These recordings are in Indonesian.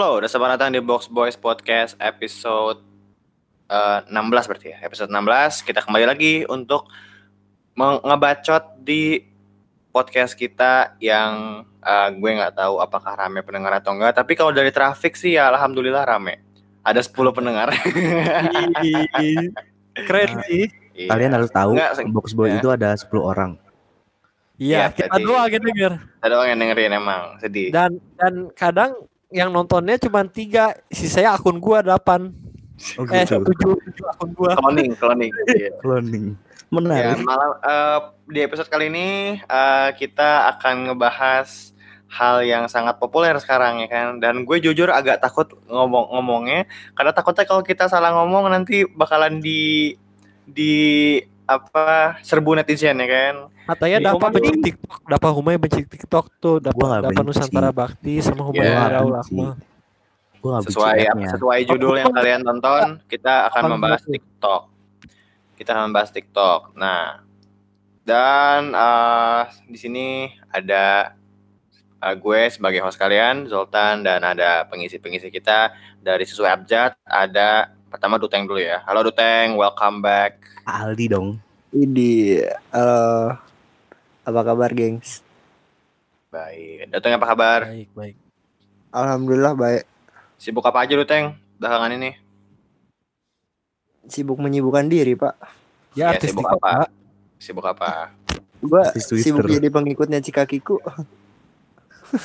Halo, udah selamat datang di Box Boys Podcast episode eh, 16 berarti ya. Episode 16 kita kembali lagi untuk ngebacot di podcast kita yang eh, gue nggak tahu apakah rame pendengar atau enggak. Tapi kalau dari traffic sih ya alhamdulillah rame. Ada 10 pendengar. Keren sih. Iya. Kalian harus tahu Enggak, box boy ya. itu ada 10 orang. Iya, Iya, kita doang yang denger. Ada orang yang dengerin emang sedih. Dan dan kadang yang nontonnya cuma tiga, sisanya akun gua delapan. Oh Eh, gitu. tujuh, tujuh akun gua. Cloning, cloning. Iya. Cloning. Ya, Menarik. malam eh, di episode kali ini eh, kita akan ngebahas hal yang sangat populer sekarang ya kan. Dan gue jujur agak takut ngomong-ngomongnya karena takutnya kalau kita salah ngomong nanti bakalan di di apa serbu netizen ya kan. Katanya Iya, dapat benci TikTok, dapat Humay benci TikTok tuh, dapat dapat. Nusantara Bakti sama Humay Iya. Gua benci Sesuai sesuai judul yang kalian tonton, kita akan membahas? TikTok. Kita akan membahas TikTok. Nah, dan eh, di sini ada eh, gue sebagai host kalian, Zoltan, dan ada pengisi-pengisi kita dari sesuai abjad. Ada pertama Duteng dulu ya. Halo Duteng, welcome back. Aldi dong. Ini halo. Apa kabar, gengs? Baik. Duteng apa kabar? Baik, baik. Alhamdulillah baik. Sibuk apa aja Duteng belakangan ini? Sibuk menyibukkan diri, Pak. Ya, Ya, artis sibuk apa? Pak. Sibuk apa? Gua sibuk jadi pengikutnya Cikakiku.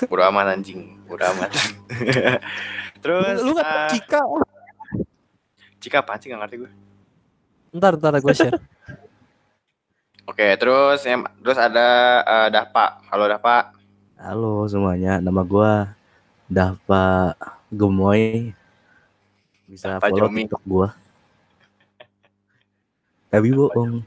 Bodo amat anjing, bodo amat. Terus Lu nggak tahu eh, Cika? Cika apaan sih gak ngerti gue. Ntar, ntar gue share. Oke, terus yang terus ada eh, Dapa. Halo Dapa. Halo semuanya, nama gua Dava Gemoy. Bisa Dava follow Jomi. TikTok gua. Tapi bohong.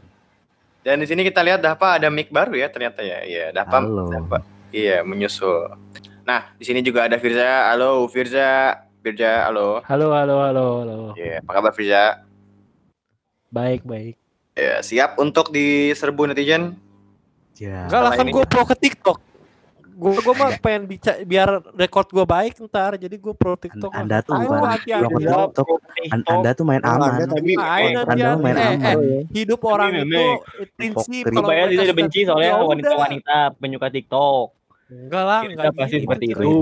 Dan di sini kita lihat Dapa ada mic baru ya ternyata ya. Iya, Dapa. Halo. Dapa. Iya, menyusul. Nah, di sini juga ada Firza. Halo Firza. Firza, halo. Halo, halo, halo, halo. Iya, apa kabar Firza? Baik, baik. Ya, siap untuk diserbu netizen? Ya. Enggak lah kan gue pro ke TikTok. Gue gue mah pengen bica biar record gue baik ntar jadi gue pro TikTok. lah. Anda tuh Ayo, bukan hati-hati. pro ke TikTok. An- Anda tuh main aman. Anda tadi Main Anda hati-hati. main Eh, aman. eh, hidup orang Ini, itu prinsip kalau mereka tidak benci soalnya Ya wanita-wanita penyuka TikTok. Enggak lah, enggak pasti gitu. seperti itu.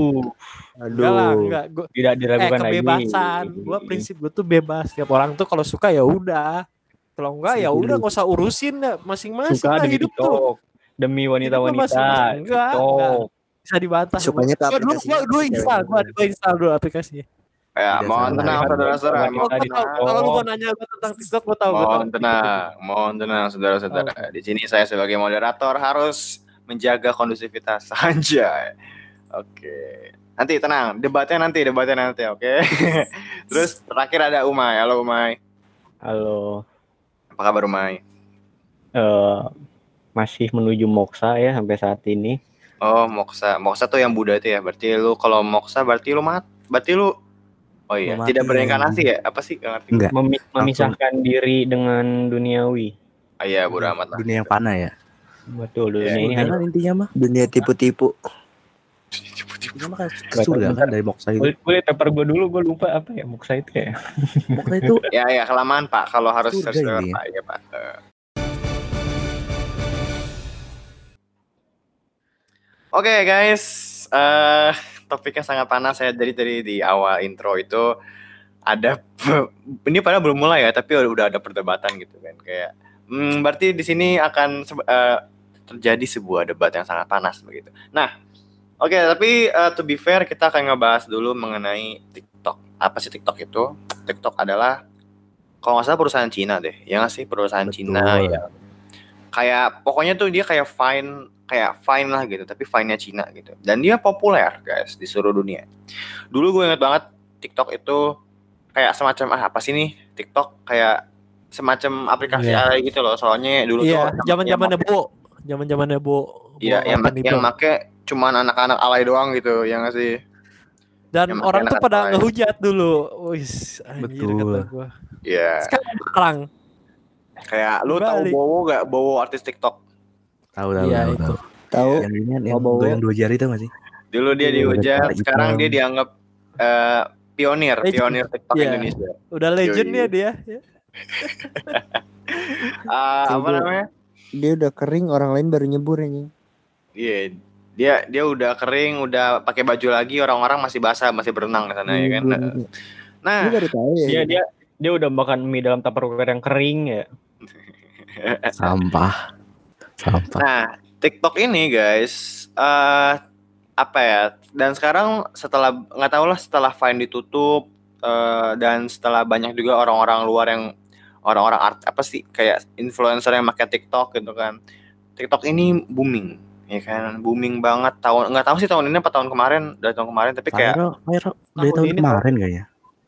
Enggak lah, Aduh. enggak. Gua, Tidak eh diragukan lagi. kebebasan. Gua prinsip gue tuh bebas. Setiap orang tuh kalau suka ya udah. Kalau enggak ya udah nggak usah urusin ya. masing-masing suka lah demi hidup tuh. TikTok. Demi wanita-wanita. Enggak, TikTok. Bisa dibantah. Sukanya dulu aplikasi gua, gua cewek. install, gua, gua install dulu aplikasinya. Ya, Tidak mohon tenang saudara-saudara. Kalau lu mau nanya gua tentang TikTok, gua tahu. Mohon tenang, mohon tenang saudara-saudara. Di sini saya sebagai moderator harus menjaga kondusivitas saja. Oke. Nanti tenang, debatnya nanti, debatnya nanti, oke. Terus terakhir ada Umay. Halo Umay. Halo. Apa kabar Umay? Eh, masih menuju moksa ya sampai saat ini. Oh, moksa. Moksa tuh yang Buddha itu ya. Berarti lu kalau moksa berarti lu mat. Berarti lu Oh iya, Mau mati tidak berinkarnasi ya? Apa sih? Gak ngerti. Enggak. Memi- memisahkan diri dengan duniawi. Ah, iya, bodo amat lah. Dunia yang fana ya. Betul, Ya, dunia ini Surga hanya kan intinya mah. Dunia tipu-tipu. Intinya mah kan ke surga kan dari moksa itu. boleh, boleh tepar gue dulu, gue lupa apa ya moksa itu ya. Moksa itu Ya, ya, kelamaan Pak. Kalau harus Surga search ini. Pak, ya Pak. Oke guys, eh topiknya sangat panas ya. Jadi dari di awal intro itu ada ini pada belum mulai ya, tapi udah, ada perdebatan gitu kan. Kayak, hmm, berarti di sini akan eh, terjadi sebuah debat yang sangat panas begitu. Nah, oke, tapi eh, to be fair kita akan ngebahas dulu mengenai TikTok. Apa sih TikTok itu? TikTok adalah kalau nggak salah perusahaan Cina deh, ya nggak sih perusahaan Betul. Cina ya. Kayak pokoknya tuh dia kayak fine kayak fine lah gitu, tapi fine-nya Cina gitu. Dan dia populer guys di seluruh dunia. Dulu gue inget banget TikTok itu kayak semacam ah apa sih nih TikTok kayak semacam aplikasi Iya. alay gitu loh. Soalnya dulu Iya, tuh zaman-zamannya Bo. Zaman-zamannya Bo. Iya, Bo yang open yang make cuman anak-anak alay doang gitu, ya nggak sih? Dan yang orang tuh pada lain. ngehujat dulu. Wis, anjir Betul. kata gua. Iya. Sekarang Kayak lu tahu. Bowo gak? Bowo artis TikTok. tahu tahu Iya, tahu. itu. tahu. Tahu? Yang ini yang bawa. goyang dua jari tau gak sih? Dulu dia Iya, dihujat, sekarang gitu. dia dianggap eh, pionir, Legend. pionir TikTok Iya. Indonesia. Udah legend ya dia. Ya. Ah, apa namanya? Dia udah kering, orang lain baru nyebur ini. Iya, dia dia udah kering, udah pakai baju lagi, orang-orang masih basah, masih berenang di sana ya kan. Gue Nah, baru tahu ya. Dia dia dia udah makan mie dalam tupperware yang kering ya. Sampah. Sampah. nah TikTok ini guys, eh apa ya? Dan sekarang setelah nggak tahu lah setelah Vine ditutup eh, dan setelah banyak juga orang-orang luar yang orang-orang art apa sih kayak influencer yang pakai TikTok gitu kan. TikTok ini booming, ya kan? Booming banget tahun nggak tahu sih tahun ini apa tahun kemarin, dari tahun kemarin tapi kayak Viral, viral dari Tahun tahun ini kemarin kayaknya.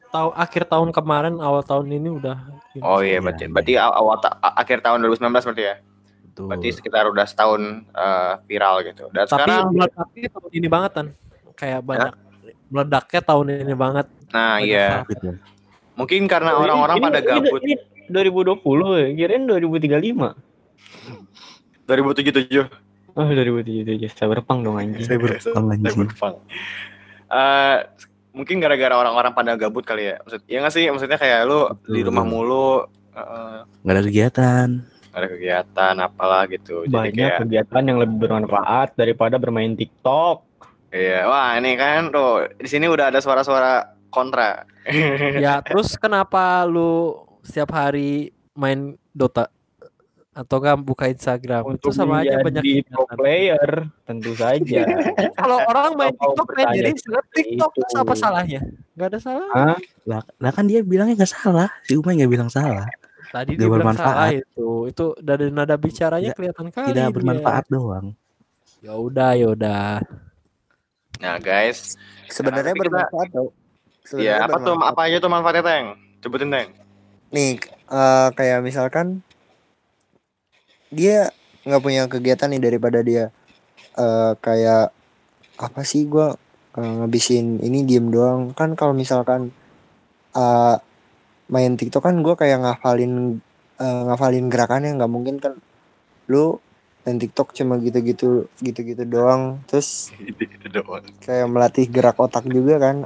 Tahu akhir tahun kemarin, awal tahun ini udah. Oh iya, berarti, iya. berarti aw- awal ta- akhir tahun 2019 berarti ya. Betul. Berarti sekitar udah setahun eh, viral gitu. Dan Tapi sekarang, meledaknya tahun ini banget kan. Kayak banyak meledaknya tahun ini banget. nah iya. Gitu. mungkin karena Oh, orang-orang pada ini- gabut. Ini, 2020 ya, kirain 2035. 2077. Oh, 2077. Cyberpunk dong anjing. Saya berpang anjing. Cyberpunk. Eh, mungkin gara-gara orang-orang pada gabut kali ya. Maksud, ya nggak sih? Maksudnya kayak lu di Betul. rumah mulu, eh, Nggak ada kegiatan. nggak ada kegiatan apalah gitu. Jadi Banyak kayak, kegiatan yang lebih bermanfaat daripada bermain TikTok. iya, wah ini kan tuh di sini udah ada suara-suara kontra. ya terus kenapa lu setiap hari main Dota atau enggak buka Instagram itu Untuk sama aja banyak pro player, tentu saja. Kalau orang main TikTok main jadi seperti TikTok itu. apa salahnya? Gak ada salah. Hah? Lah, lah kan dia bilangnya nggak salah. Si Umay nggak bilang salah. Tadi Nggak dia bilang bermanfaat. salah itu. Itu dari nada bicaranya Tidak- kelihatan kali. Tidak dia. bermanfaat doang. Ya udah, ya udah. Nah guys, Sebenarnya Tapi kita- bermanfaat tau. ya apa tuh bermanfaat. apa aja tuh manfaatnya Teng? Sebutin Teng. Nih, eh, kayak misalkan dia nggak punya kegiatan nih daripada dia eh kayak apa sih gua eh, ngabisin ini diem doang. Kan kalau misalkan eh main TikTok kan gua kayak ngafalin eh, ngafalin gerakannya nggak mungkin kan. Lu main TikTok cuma gitu-gitu gitu-gitu doang. Terus Gitu doang. kayak melatih gerak otak juga kan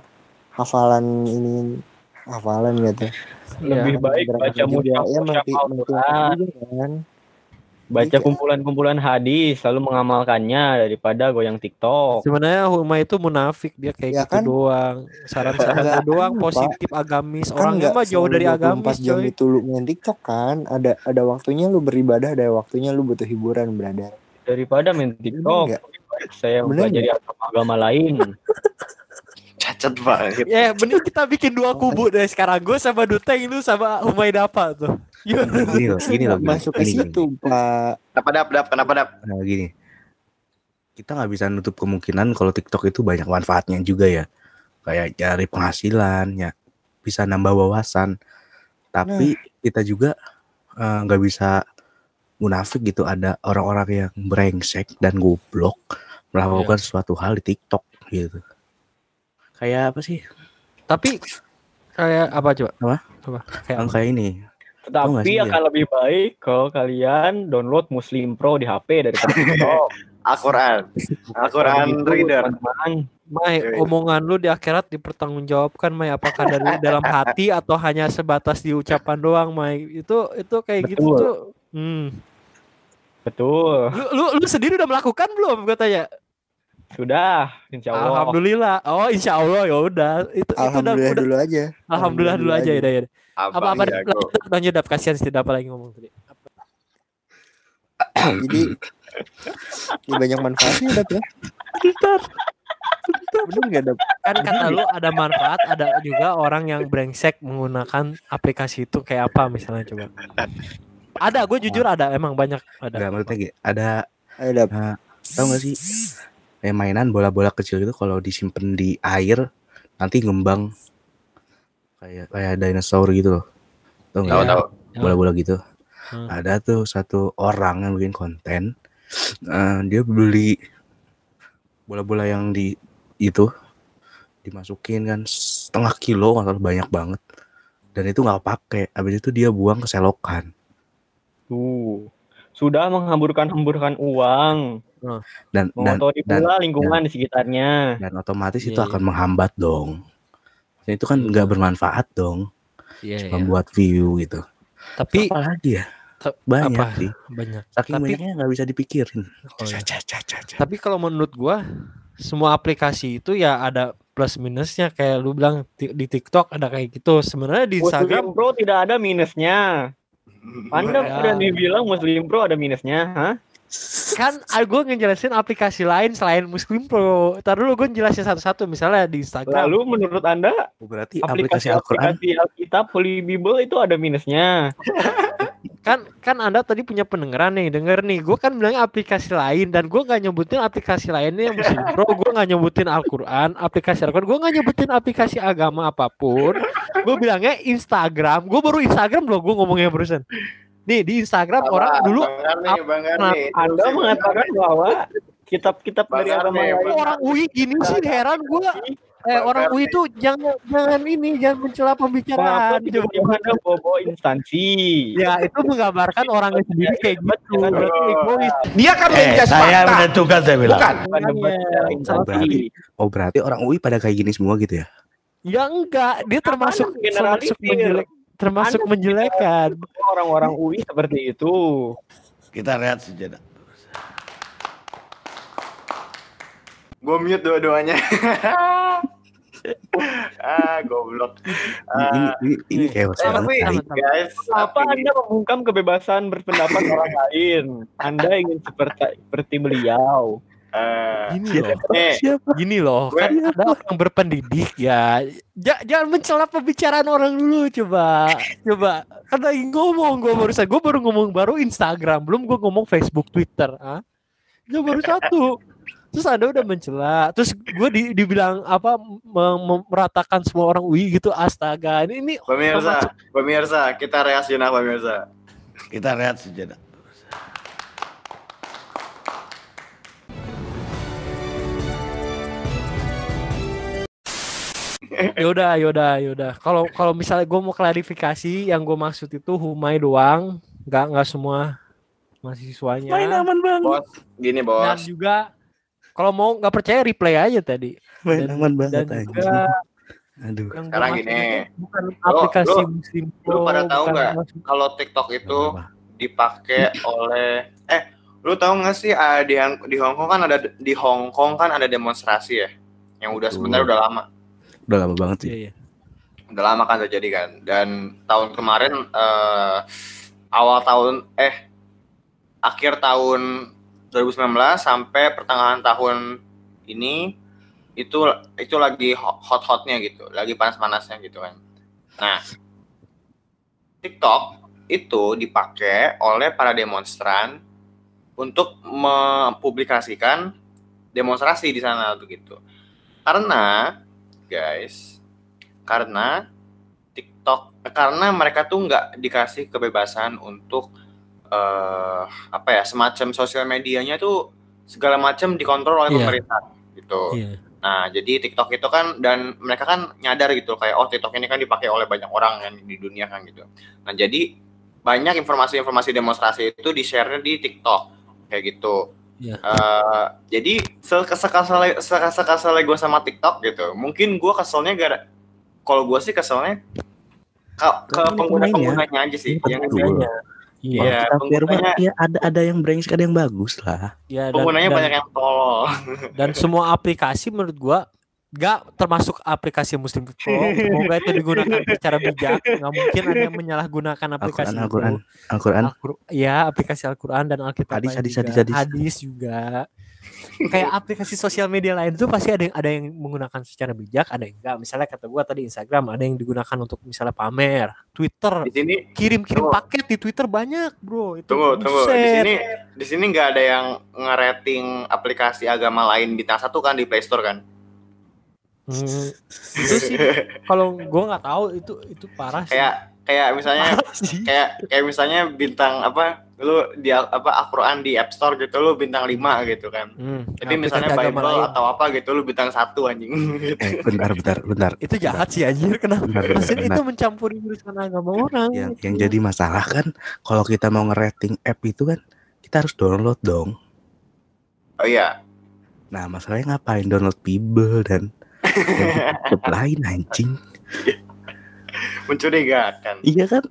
hafalan ini hafalan gitu Lebih baik baca otak juga. mushaf ya melatih Al-Quran. otak juga kan Baca Iya. kumpulan-kumpulan hadis lalu mengamalkannya daripada goyang TikTok. Sebenarnya Huma itu munafik dia kayak Ya gitu kan? doang. Saran-sarannya Enggak, doang Pak. positif agamis. kan Orangnya nggak mah jauh dari 24 agamis, jam coy. itu lu main TikTok kan ada ada waktunya lu beribadah ada waktunya lu butuh hiburan brother Daripada main TikTok, lebih baik saya Bener mempelajari agama-agama lain. Cacat banget. Ya, mending kita bikin dua kubu deh sekarang. Gue sama Duteng lu sama Humay Dapa tuh. Gimana? Gini loh, gini loh. masuk ke situ pak Kenapa dap dap? Kenapa dap? Nah, gini. Kita nggak bisa nutup kemungkinan kalau TikTok itu banyak manfaatnya juga ya. Kayak cari penghasilan, ya bisa nambah wawasan. Tapi kita juga eh, nggak bisa munafik gitu. Ada orang-orang yang brengsek dan goblok melakukan suatu hal di TikTok gitu. Kayak apa sih? Tapi kayak apa coba? Apa? Apa? Kayak Yang kayak ini. Tapi akan lebih baik kalau kalian download Muslim Pro di HP TikTok. Al-Quran. Al-Quran reader. teman-teman. Mai, omongan lu di akhirat dipertanggungjawabkan, Mai. Apakah dari dalam hati atau hanya sebatas di ucapan doang, Mai? Itu itu kayak gitu Betul. tuh. Hmm. Betul. Lu, lu lu sendiri udah melakukan belum? Gue tanya. Sudah, insya Allah. Alhamdulillah. Oh, insya Allah ya udah. Itu itu udah, alhamdulillah udah- dulu aja Alhamdulillah dulu aja ya, udah, ya. udah. Apa Abang apa jago. lanjut, lanjut dap kasihan sih apa lagi ngomong tadi. jadi ya banyak manfaatnya dap ya bener nggak dap Kan kata lu ada manfaat, ada juga orang yang brengsek menggunakan aplikasi itu kayak apa misalnya coba. Ada, gue jujur ada, emang banyak ada. Enggak maksudnya gitu. Ada ayo dap tahu nggak sih kayak mainan bola-bola kecil gitu kalau disimpan di air nanti ngembang. Kayak kayak dinosaur gitu loh. Tahu nggak? Tahu bola-bola gitu. Hmm. ada tuh satu orang yang bikin konten. Eh, dia beli bola-bola yang di itu dimasukin kan setengah kilo atau banyak banget. Dan itu nggak pakai. Habis itu dia buang ke selokan. Tuh. Sudah menghamburkan-hamburkan uang. Dan dan Mengotori dan, pula lingkungan di sekitarnya. dan otomatis itu Iya, akan menghambat dong Dan itu kan nggak bermanfaat dong. Iya, Cuma iya. buat view gitu. Tapi Apa lagi ya? Banyak apa? sih. banyak. Saking Tapi banyaknya nggak bisa dipikirin. Oh, iya. Ca. Tapi kalau menurut gua semua aplikasi itu ya ada plus minusnya kayak lu bilang di TikTok ada kayak gitu. Sebenarnya di Muslim Instagram Pro tidak ada minusnya. Anda Ya. berani bilang Muslim Pro ada minusnya, hah? Kan gue ngejelasin aplikasi lain selain Muslim Pro. Ntar dulu gue jelasin satu-satu misalnya di Instagram. Lalu menurut Anda Oh, Berarti aplikasi aplikasi Al-Quran aplikasi Alkitab Holy Bible itu ada minusnya. kan kan Anda tadi punya pendengaran nih, denger nih. Gue kan bilangnya aplikasi lain dan gue nggak nyebutin aplikasi lainnya yang Muslim Pro. Gue nggak nyebutin Al-Quran, aplikasi Al-Quran. Gue nggak nyebutin aplikasi agama apa pun. Gue bilangnya Instagram. Gue baru Instagram loh. Gue ngomongnya barusan. Nih di Instagram orang dulu Bang Garni, Bang Garni. Anda mengatakan bahwa kitab-kitab dari agama nih, lain orang UI gini sih heran gue. Eh orang UI itu jangan jangan ini jangan mencela pembicaraan. tiba-tiba Anda bawa instansi? Ya itu menggambarkan orangnya sendiri kayak gitu. Jangan Berarti egois. Dia kan Eh, saya fakta. menentukan saya bilang. Bukan. Instansi. berarti. Oh berarti orang UI pada kayak gini semua gitu ya? Ya enggak, dia termasuk termasuk menjelek termasuk Anda menjelekan. Orang-orang UI seperti itu. Kita lihat sejenak. Gue mute dua-duanya. ah, goblok. Ini ini, ini, ini kayak Eh. Sama-sama. guys, Apa tapi- Anda membungkam kebebasan berpendapat orang lain? Anda ingin seperti seperti beliau. Eh, Gini loh. Siapa? Gini loh, Gue- kan ada orang berpendidik ya. Ja- jangan mencela pembicaraan orang dulu coba. Coba. Kan lagi ngomong gue barusan. Gue baru ngomong baru Instagram, belum gue ngomong Facebook, Twitter. Ah. Gue baru satu. Terus Anda udah mencela. Terus gue di, dibilang apa meratakan semua orang UI gitu. Astaga. Ini ini pemirsa, pemirsa, kita reaksi jenak pemirsa. Kita lihat sejenak. Yaudah yaudah yaudah kalau kalau misalnya gue mau klarifikasi yang gue maksud itu humai doang nggak nggak semua mahasiswanya Main aman banget. Bos, gini dan bos. juga kalau mau nggak percaya replay aja tadi Main dan- aman dan banget juga. Aduh. yang Sekarang gini, bukan aplikasi lu- Muslim lu Pro, pada tahu nggak? Kalau TikTok itu dipakai oleh eh lu tahu nggak sih ah, di Hong- di Hong Kong kan ada di Hong Kong kan ada demonstrasi ya yang udah sebenarnya udah lama Udah lama banget sih. Iya, iya. udah lama kan terjadi kan dan tahun kemarin eh, awal tahun eh akhir tahun 2019 sampai pertengahan tahun ini itu itu lagi hot hotnya gitu lagi panas panasnya gitu kan nah TikTok itu dipakai oleh para demonstran untuk mempublikasikan demonstrasi di sana tuh gitu karena guys karena TikTok karena mereka tuh nggak dikasih kebebasan untuk eh apa ya semacam sosial medianya tuh segala macam dikontrol oleh Iya. pemerintah gitu. Iya. Nah jadi TikTok itu kan dan mereka kan nyadar gitu kayak oh TikTok ini kan dipakai oleh banyak orang kan di dunia kan gitu. Nah jadi banyak informasi-informasi demonstrasi itu di share di TikTok kayak gitu. Iya. Eh, jadi sekesal sekesal gue sama TikTok gitu. Mungkin gue keselnya gara kalau gue sih keselnya ke, ke pengguna pemainnya. penggunanya aja sih. Ini Yang ngerjainnya. Iya. Iya, penggunanya ya ada ada yang brengsek ada yang bagus lah. Ya, dan, penggunanya dan- banyak yang tolol. dan semua aplikasi menurut gua nggak termasuk aplikasi Muslim Pro. Semoga itu digunakan secara bijak. Nggak mungkin ada yang menyalahgunakan aplikasi Al-Quran, itu. Al-Quran, Al-Quran. Al-Qur- ya aplikasi Al-Quran dan Alkitab Hadis, hadis, juga. hadis, hadis. Hadis juga kayak aplikasi sosial media lain tuh pasti ada yang ada yang menggunakan secara bijak ada yang enggak misalnya kata gua tadi Instagram ada yang digunakan untuk misalnya pamer Twitter Di sini kirim-kirim Tunggu. paket di Twitter banyak bro itu tunggu tunggu di buset. sini di sini nggak ada yang ngerating aplikasi agama lain bintang satu kan di Play Store kan. Hmm, itu sih kalau gua nggak tahu itu itu parah sih Kayak kayak misalnya kayak kayak misalnya bintang apa lu di apa Al-Quran di App Store gitu lu bintang 5 gitu kan. Hmm, Tapi aplikasi misalnya Bible lain. atau apa gitu lu bintang satu anjing. Eh, bentar, bentar, bentar. itu jahat sih anjir kenapa benar. itu mencampuri urusan agama orang Yang yang jadi masalah kan kalau kita mau ngerating app itu kan kita harus download dong. Oh iya. Nah, masalahnya ngapain download Bible dan app lain anjing. Mencurigakan. Iya kan?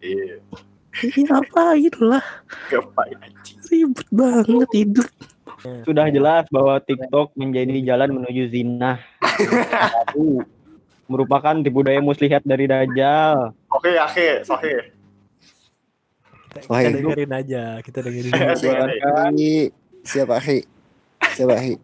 Iya. Iya ngapain lah. Ngapain anjing? Ribet banget hidup. Sudah jelas bahwa TikTok menjadi jalan menuju zina. Merupakan tipu daya muslihat dari Dajjal. Oke, oke, oke. Kita, Wah, kita itu- dengerin aja, kita dengerin Iya, aja. iya. Siapa Ahi? Siapa Ahi?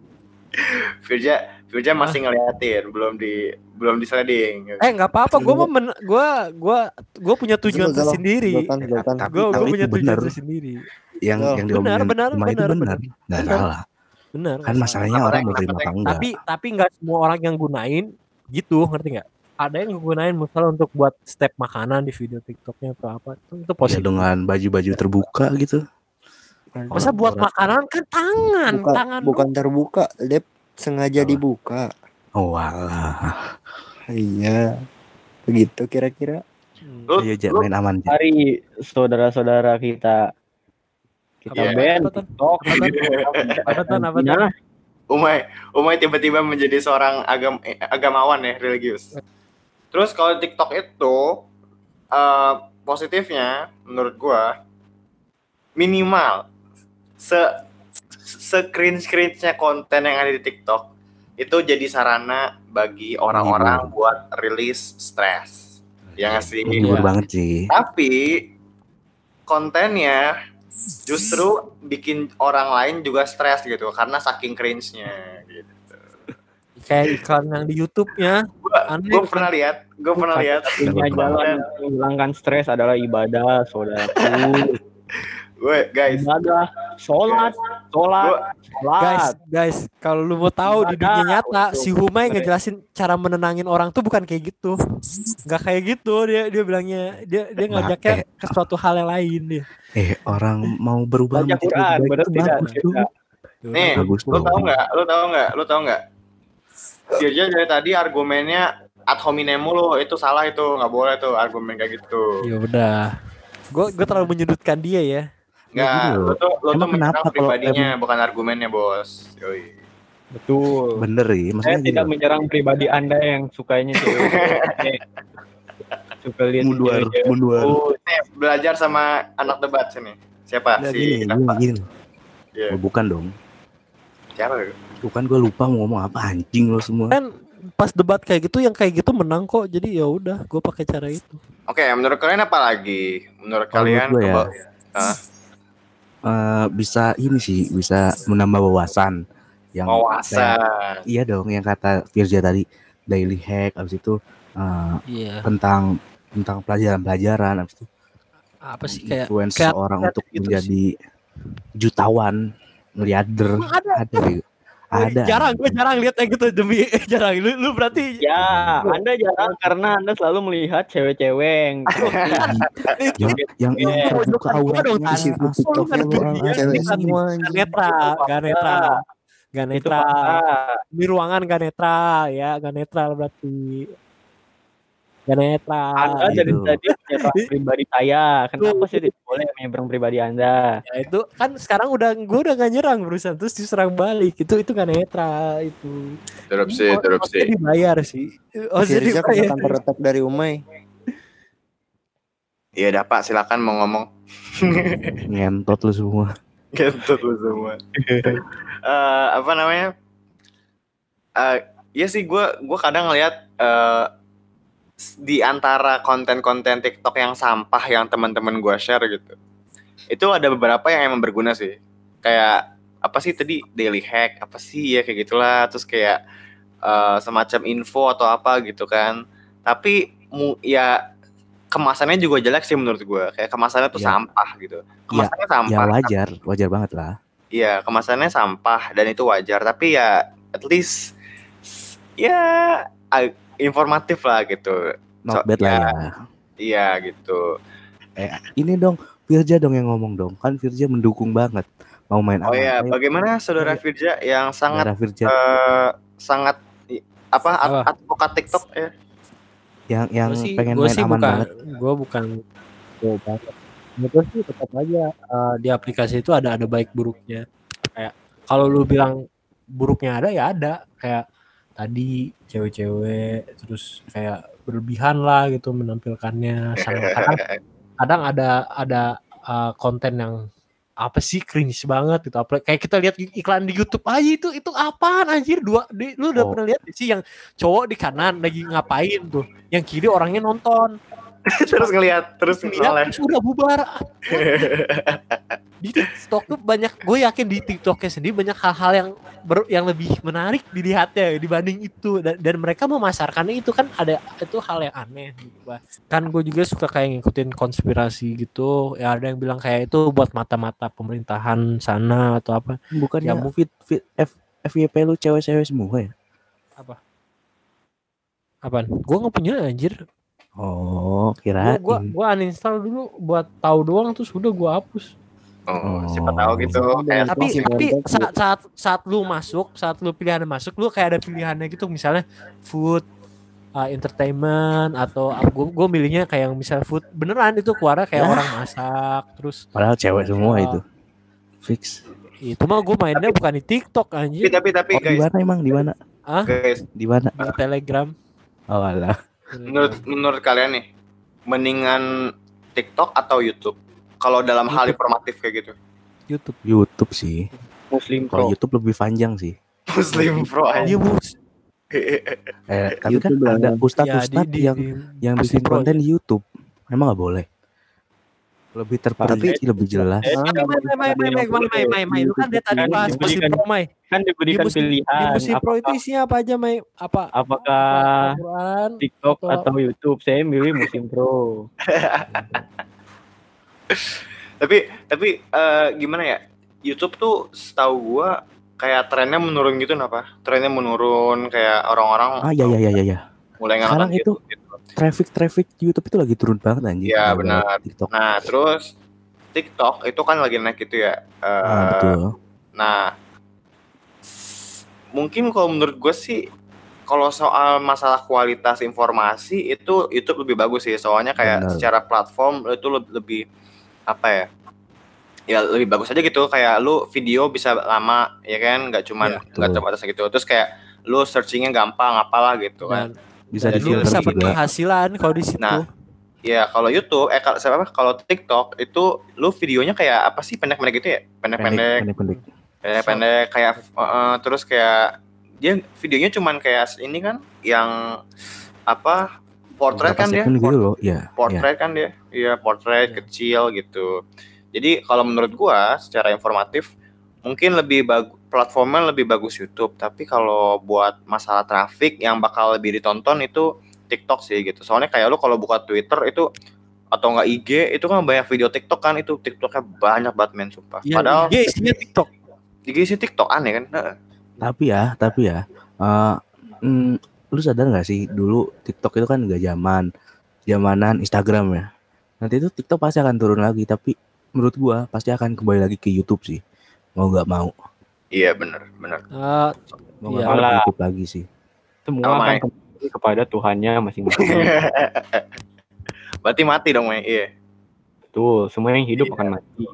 Firja, Firja masih ngeliatin, belum di belum di sliding. Eh nggak apa-apa, gue mau men, gue gue gue punya tujuan tersendiri. Gue tapi punya tujuan tersendiri. Yang Oh, yang benar, benar, benar, benar. Nggak Benar. salah. Benar. Kan masalahnya orang mau terima apa enggak. Tapi tapi nggak semua orang yang gunain gitu, ngerti nggak? Ada yang gunain misalnya untuk buat step makanan di video TikToknya atau apa itu, itu Ya positif. dengan baju-baju terbuka gitu. Masa buat makanan kan tangan, Bukan, tangan. bukan terbuka, Dep. Sengaja Apa? dibuka. Oh walah. Iya. Begitu kira-kira. Lu, Ayo aja lu main aman. Ja. Mari saudara-saudara kita kita Iya. ban Apa, Tan? TikTok. Apa? Apa? Nah, Umay, Umay tiba-tiba menjadi seorang agam eh, agamawan ya, religius. Terus kalau TikTok itu eh, positifnya menurut gua minimal se cringe cringe-nya konten yang ada di TikTok itu jadi sarana bagi orang-orang buat rilis stres. Ya nggak sih? Iya. banget sih. Tapi kontennya justru bikin orang lain juga stres gitu karena saking cringe-nya gitu. Kayak iklan yang di YouTube-nya. Gua kan? pernah lihat, gua pernah lihat. jalan menghilangkan stres adalah ibadah, saudaraku. Gue guys, Ibadah, sholat, sholat, Gua- sholat. Guys, guys, kalau lu mau tahu di dunia nyata, si Humay ngejelasin cara menenangin orang tuh bukan kayak gitu. Nggak kayak gitu dia dia bilangnya dia dia ngajaknya ke suatu hal yang lain dia. Eh orang mau berubah menjadi Quran, lebih baik bener itu tidak? bagus tuh. Tidak. nih, Bagus lu tahu nggak? Lu tahu nggak? Lu tahu nggak? Dirja dari tadi argumennya ad hominem mulu, itu salah itu, nggak boleh tuh argumen kayak gitu. Ya udah. Gue gue terlalu menyudutkan dia ya. Nggak, gitu lu loh. tuh lu tuh Emang kenapa kalau pribadinya, bukan argumennya, bos. Yoi. Betul. Bener ya, Saya maksudnya gini tidak loh. menyerang pribadi Anda yang sukanya cewek. Suka lihat Munduar, cewek-cewek. munduar. Oh, Nih, belajar sama anak debat sini. Siapa? Nggak, si gini, gini. Iya. Oh, bukan dong. Siapa? Bukan gue lupa mau ngomong apa anjing lo semua. Kan pas debat kayak gitu yang kayak gitu menang kok. Jadi ya udah, gue pakai cara itu. Oke, menurut kalian apa lagi? Menurut Kalau kalian menurut gua ya, coba- Eh, bisa ini sih, bisa menambah wawasan. Yang kayak- wawasan. iya dong, yang kata Firja tadi daily hack, abis itu eh, Iya. tentang tentang pelajaran-pelajaran, abis itu Apa sih kayak influence kayak- seorang kayak untuk gitu menjadi jutawan, miliarder, Emang ada? ada gitu. Ada. Jarang, gue jarang lihat kayak gitu demi jarang. Lu, lu berarti Ya, Anda jarang karena Anda selalu melihat cewek-cewek yang yang yang, yang Iya. terbuka Lu lu kan orang dunia cewek ini kan semua netral, gak netral, gak netral. Di ruangan gak netral ya, gak netral berarti. Gak netral. Anda gitu. tadi menyerang pribadi saya. Kenapa sih tidak boleh menyerang pribadi Anda? Ya, itu kan sekarang udah gue udah gak nyerang berusaha terus diserang balik itu itu gak netral itu Interupsi, interupsi. dibayar sih oh dibayar kena counter attack dari Umay. Iya dah Pak, silakan mau ngomong. Ngentot lu semua. Kentut lu semua. Eh, apa namanya? Eh, iya sih gue gue kadang ngeliat eh, di antara konten-konten TikTok yang sampah yang teman-teman gue share gitu. Itu ada beberapa yang emang berguna sih. Kayak apa sih tadi daily hack apa sih ya kayak gitulah terus kayak eh, semacam info atau apa gitu kan. Tapi mu ya kemasannya juga jelek sih menurut gue. Kayak kemasannya tuh Ya. sampah gitu. Kemasannya sampah. Ya wajar, wajar banget lah. Iya, kemasannya sampah dan itu wajar, tapi ya at least ya a- informatif lah gitu. Not So, bad lah ya. ya. Iya gitu. Eh, ini dong, Firja dong yang ngomong dong. Kan Firja mendukung banget mau main Oh ya, Ayo, bagaimana saudara Firja yang sangat saudara Firja eh, sangat apa, Apa? advokat TikTok ya? yang yang Gua sih, pengen gua main sih aman bukan, banget. Gue bukan gue banget. Menurut sih tetap aja eh, di aplikasi itu ada ada baik buruknya. Kayak kalau lu bilang buruknya ada ya ada. Kayak tadi cewek-cewek terus kayak berlebihan lah gitu menampilkannya. Sama kadang kadang ada ada uh, konten yang apa sih cringe banget gitu. Apa kayak kita lihat iklan di YouTube aja itu itu apaan anjir? Dua di, lu udah Oh. pernah lihat sih yang cowok di kanan lagi ngapain tuh? Yang kiri orangnya nonton terus ngelihat terus lihat noleh. terus udah bubar. Di TikTok tuh banyak gue yakin di TikToknya sendiri banyak hal-hal yang ber- yang lebih menarik dilihatnya dibanding itu. Dan, dan mereka memasarkannya itu kan ada itu hal yang aneh gitu, kan gue juga suka kayak ngikutin konspirasi gitu. Ya ada yang bilang kayak itu buat mata-mata pemerintahan sana atau apa. Bukannya Ya, ya, fit, fit, F, FYP lu cewek-cewek semua ya? apaan? Gue nggak punya anjir Oh, kirain. gua, gua uninstall dulu buat tahu doang terus udah gue hapus oh siapa tahu Oh. gitu kayak tapi Masih tapi saat saat saat lu masuk saat lu pilihan masuk lu kayak ada pilihannya gitu misalnya food uh, entertainment atau gue gue milihnya kayak yang misalnya food beneran itu keluarnya kayak Ya. orang masak terus Padahal cewek semua Ya. itu. Fix. itu mah gue mainnya bukan di TikTok tapi anjir tapi tapi Oh, di guys mana emang? Di mana? guys Di mana? di Telegram Oh, alah. Menurut menurut kalian nih mendingan TikTok atau YouTube kalau dalam hal informatif kayak gitu YouTube YouTube sih. Muslim Kalau Pro. YouTube lebih panjang sih. Muslim Pro aja mus Eh, tapi kan YouTube ada lah. ustadz-ustadz di- yang di- yang bikin konten di YouTube. Emang nggak boleh? Lebih terperinci, lebih jelas. Eh, Mai, mai, mai, mai, mai, mai, mai, mai, mai. Lu kan dia tadi bahas Muslim Pro, Mai. Kan diberikan Di Muslim- Di pilihan Muslim Pro itu isinya apa aja, Mai? Apa? apakah Al-Quran? TikTok atau- atau YouTube. Saya milih Muslim Pro. tapi tapi eh, gimana ya YouTube tuh setahu gua kayak trennya menurun gitu kenapa trennya menurun kayak orang-orang Ah, ya, ya, ya, ya, ya. Mulai Sekarang itu YouTube gitu. Traffic, traffic YouTube itu lagi turun banget anjir. Iya, gara-gara benar. TikTok. nah terus TikTok itu kan lagi naik gitu ya betul. Nah, mungkin kalau menurut gue sih, kalau soal masalah kualitas informasi itu YouTube lebih bagus sih. Soalnya kayak Benar. secara platform itu le- lebih apa ya? Ya lebih bagus aja gitu. Kayak lu video bisa lama, ya kan? Nggak cuman Iya, nggak betul. terbatas gitu. Terus kayak lu searchingnya gampang, apalah gitu kan. Dan, Bisa di lu filter bisa juga. berpenghasilan kalau di situ. Nah, Ya kalau YouTube, eh kalau siapa? Kalau TikTok itu lu videonya kayak apa sih pendek-pendek gitu ya? Pendek-pendek. Pendek, pendek. pendek-pendek kayak uh, terus kayak dia videonya cuman kayak ini kan yang apa portrait Berapa kan dia gitu Port- loh. Iya. portrait kan dia iya portrait Iya. kecil gitu jadi kalau menurut gua secara informatif mungkin lebih bagus platformnya lebih bagus YouTube tapi kalau buat masalah traffic yang bakal lebih ditonton itu TikTok sih gitu soalnya kayak lu kalau buka Twitter itu atau enggak IG itu kan banyak video TikTok kan itu TikToknya banyak banget men sumpah Ya, padahal IG isinya TikTok. IG sih TikTok aneh kan Heeh. Tapi ya, tapi ya, eh, mm, lu sadar nggak sih dulu TikTok itu kan nggak zaman, zamanan Instagram ya. Nanti itu TikTok pasti akan turun lagi, tapi menurut gua pasti akan kembali lagi ke YouTube sih. Mau nggak mau, Iya bener bener. Eh, mau Iya. lagi sih. Semua Sama, akan Mai. kembali kepada Tuhannya masing-masing. Berarti mati dong, Mei. Iya. Betul, semua yang hidup Iya. akan mati.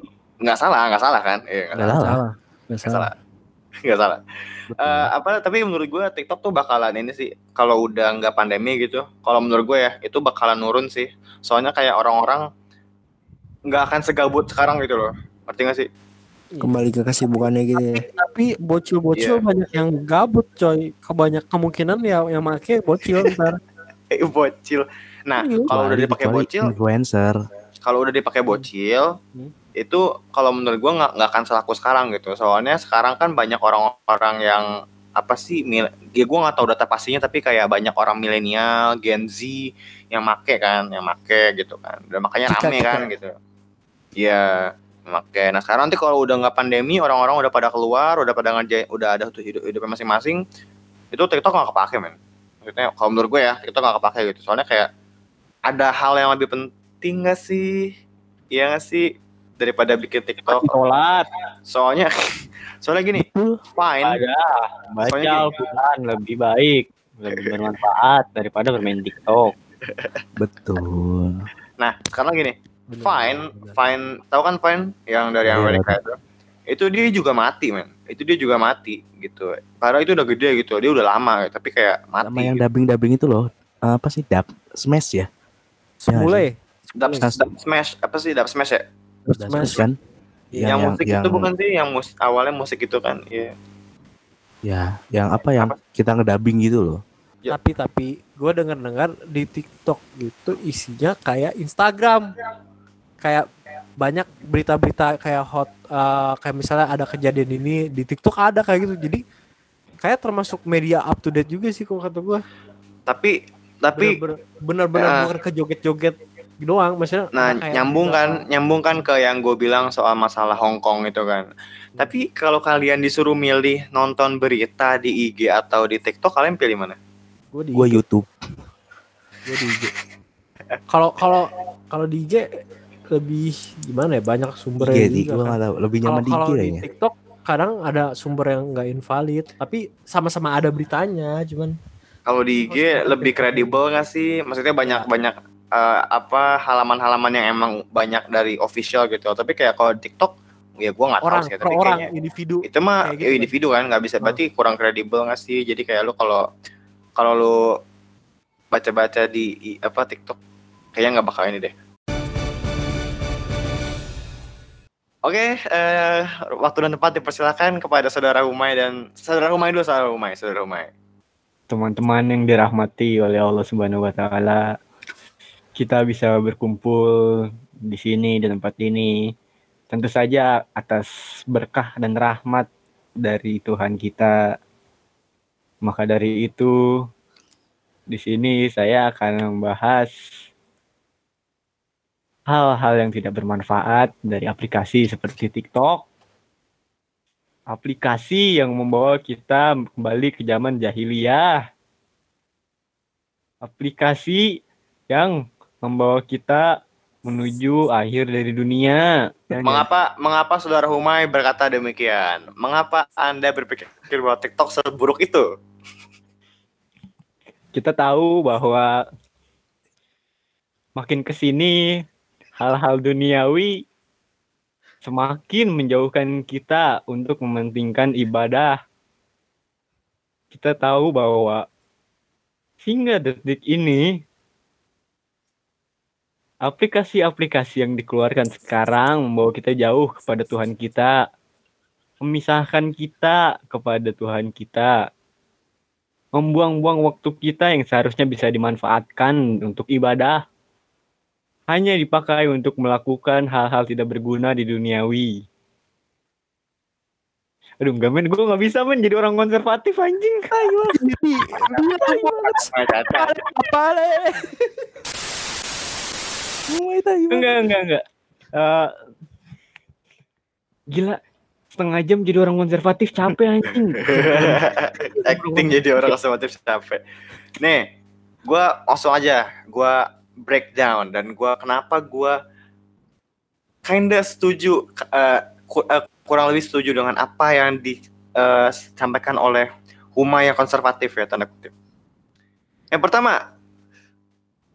Nggak salah, nggak salah kan? Iya, nggak Nggak salah. salah. salah. Nggak Nggak salah. salah. Nggak salah. Betul. Eh, apa tapi menurut gue TikTok tuh bakalan ini sih kalau udah nggak pandemi gitu. Kalau menurut gue ya itu bakalan nurun sih. Soalnya kayak orang-orang nggak akan segabut sekarang gitu loh. Ngerti nggak sih? Kembali ke kesibukannya gitu ya Tapi bocil-bocil Iya. banyak yang gabut coy. Kebanyak kemungkinan ya yang make bocil ntar. Eh, bocil. Nah, Iya. kalau udah dipakai bocil, influencer. kalau udah dipakai bocil Hmm. itu kalau menurut gua nggak nggak akan selaku sekarang gitu soalnya sekarang kan banyak orang-orang yang apa sih mil ya gue nggak tahu data pastinya tapi kayak banyak orang milenial Gen Z yang make kan yang make gitu kan dan makanya rame kan gitu ya make nah sekarang nanti kalau udah nggak pandemi orang-orang udah pada keluar udah pada ngerjain udah ada tuh hidup hidupnya masing-masing itu TikTok nggak kepake men. Maksudnya kalau menurut gue ya TikTok nggak kepake gitu. Soalnya kayak ada hal yang lebih penting gak sih? Iya gak sih? Daripada bikin TikTok. Sholat, soalnya soalnya gini fine. ada. Baca Soalnya gini. Al-Quran lebih baik, lebih bermanfaat daripada bermain TikTok. Betul. nah sekarang gini Bener, fine bener. fine tahu kan fine yang dari Iya, Amerika itu itu dia juga mati men itu dia juga mati gitu padahal itu udah gede gitu dia udah lama gitu, tapi kayak mati Sama yang gitu. dubbing-dubbing itu loh. apa sih dap smash ya Semule. Dub Smash. dub smash apa sih dub smash ya? Dub Smash. kan Yang, musik itu bukan sih yang musik awalnya musik itu kan? Iya. ya yang apa yang kita ngedabing gitu loh Ya. Tapi tapi gue denger dengar di TikTok gitu isinya kayak Instagram. Kayak banyak berita-berita kayak hot eh, kayak misalnya ada kejadian ini di TikTok ada kayak gitu. Jadi kayak termasuk media up to date juga sih kalau kata gue. Tapi tapi bener-bener Ah. bukan ke joget-joget doang maksudnya Nah, kayak nyambung bisa- kan, nyambung kan ke yang gue bilang soal masalah Hong Kong itu kan. Tapi kalau kalian disuruh milih nonton berita di IG atau di TikTok, kalian pilih mana? Gue di gue IG, YouTube gua di IG. Kalau kalau kalau di IG lebih gimana ya banyak sumbernya IG nih juga gue kan. tahu lebih nyaman di kalau IG di kayaknya TikTok kadang ada sumber yang nggak invalid, tapi sama-sama ada beritanya, cuman Kalau di IG lebih kredibel nggak sih? Maksudnya banyak-banyak eh, apa halaman-halaman yang emang banyak dari official gitu. Tapi kayak kalau di TikTok, ya gue nggak tahu sih. Tapi orang kayaknya individu itu mah kayak ya gitu. individu kan nggak bisa. Hmm. Berarti kurang kredibel nggak sih? Jadi kayak lu kalau kalau lu baca-baca di apa TikTok, kayaknya nggak bakal ini deh. Oke, eh, waktu dan tempat dipersilakan kepada saudara Umay dan saudara Umay dulu, saudara Umay, saudara Umay. teman-teman yang dirahmati oleh Allah Subhanahu wa taala. Kita bisa berkumpul di sini di tempat ini tentu saja atas berkah dan rahmat dari Tuhan kita. Maka dari itu di sini saya akan membahas hal-hal yang tidak bermanfaat dari aplikasi seperti TikTok. Aplikasi yang membawa kita kembali ke zaman jahiliyah. Aplikasi yang membawa kita menuju akhir dari dunia. Dan Mengapa mengapa saudara Humay berkata demikian? Mengapa Anda berpikir bahwa TikTok seburuk itu? kita tahu bahwa makin ke sini hal-hal duniawi semakin menjauhkan kita untuk mementingkan ibadah. Kita tahu bahwa hingga detik ini aplikasi-aplikasi yang dikeluarkan sekarang membawa kita jauh kepada Tuhan kita, memisahkan kita kepada Tuhan kita, membuang-buang waktu kita yang seharusnya bisa dimanfaatkan untuk ibadah hanya dipakai untuk melakukan hal-hal tidak berguna di duniawi. Aduh, enggak men, gue nggak bisa men jadi orang konservatif anjing. Ayo. Jadi apa. Enggak, enggak, enggak. Eh, gila, setengah jam jadi orang konservatif capek anjing. Acting jadi orang konservatif capek. Nih, gua langsung aja, gua breakdown dan gua kenapa gua kinda setuju eh, ku- eh, kurang lebih setuju dengan apa yang disampaikan oleh Huma yang konservatif ya tanda kutip. Yang pertama,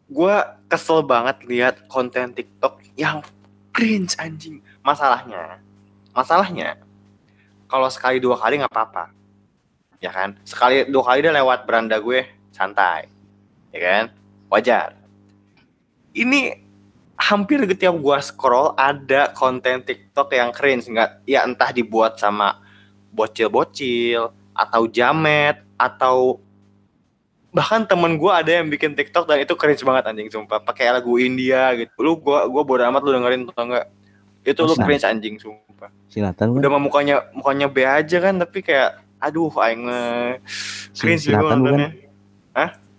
gua kesel banget lihat konten TikTok yang cringe anjing. Masalahnya, masalahnya kalau sekali dua kali nggak apa-apa, ya kan? Sekali dua kali dia lewat beranda gue santai, ya kan? Wajar. Ini hampir setiap gua scroll ada konten TikTok yang cringe. Nggak ya entah dibuat sama bocil-bocil atau jamet atau bahkan temen gua ada yang bikin TikTok dan itu cringe banget anjing sumpah. Pakai lagu India gitu. Lu gua gua bodo amat lu dengerin atau enggak itu lu Masa? cringe anjing sumpah. Si Nathan udah kan mah mukanya mukanya B aja kan tapi kayak aduh aing mah si, cringe si juga Nathan bukan nontonnya.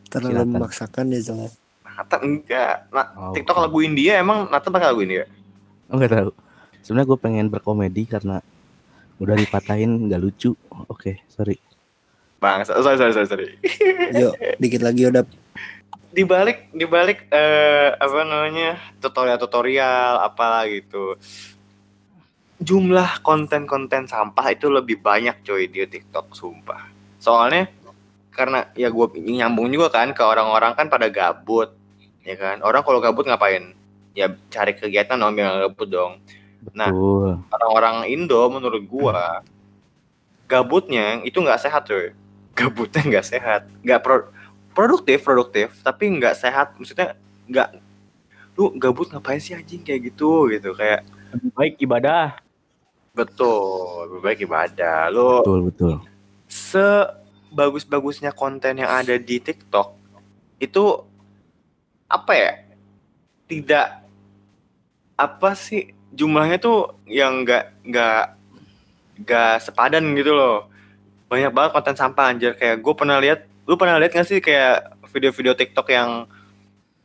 Terlalu Silakan. memaksakan ya Zong. Nathan enggak nah, Oh, TikTok oke. lagu India emang Nathan pakai lagu India Oh, nggak tahu. Sebenarnya gue pengen berkomedi karena udah dipatahin nggak lucu. Oke, sorry. bang sorry sorry sorry, sorry. Yuk, dikit lagi udah di balik di balik eh, apa namanya tutorial tutorial apalah gitu jumlah konten-konten sampah itu lebih banyak coy di TikTok sumpah soalnya karena ya gue nyambung juga kan ke orang-orang kan pada gabut ya kan orang kalau gabut ngapain ya cari kegiatan dong biar nggak gabut dong Nah. Betul. orang-orang Indo menurut gua gabutnya itu nggak sehat coy gabutnya nggak sehat nggak pro produktif produktif tapi nggak sehat maksudnya nggak lu gabut ngapain sih anjing kayak gitu gitu kayak Lebih baik ibadah. betul lebih baik ibadah lu Betul betul. sebagus-bagusnya konten yang ada di TikTok itu apa ya tidak apa sih jumlahnya tuh yang nggak nggak nggak sepadan gitu loh banyak banget konten sampah anjir kayak gue pernah lihat lu pernah lihat nggak sih kayak video-video TikTok yang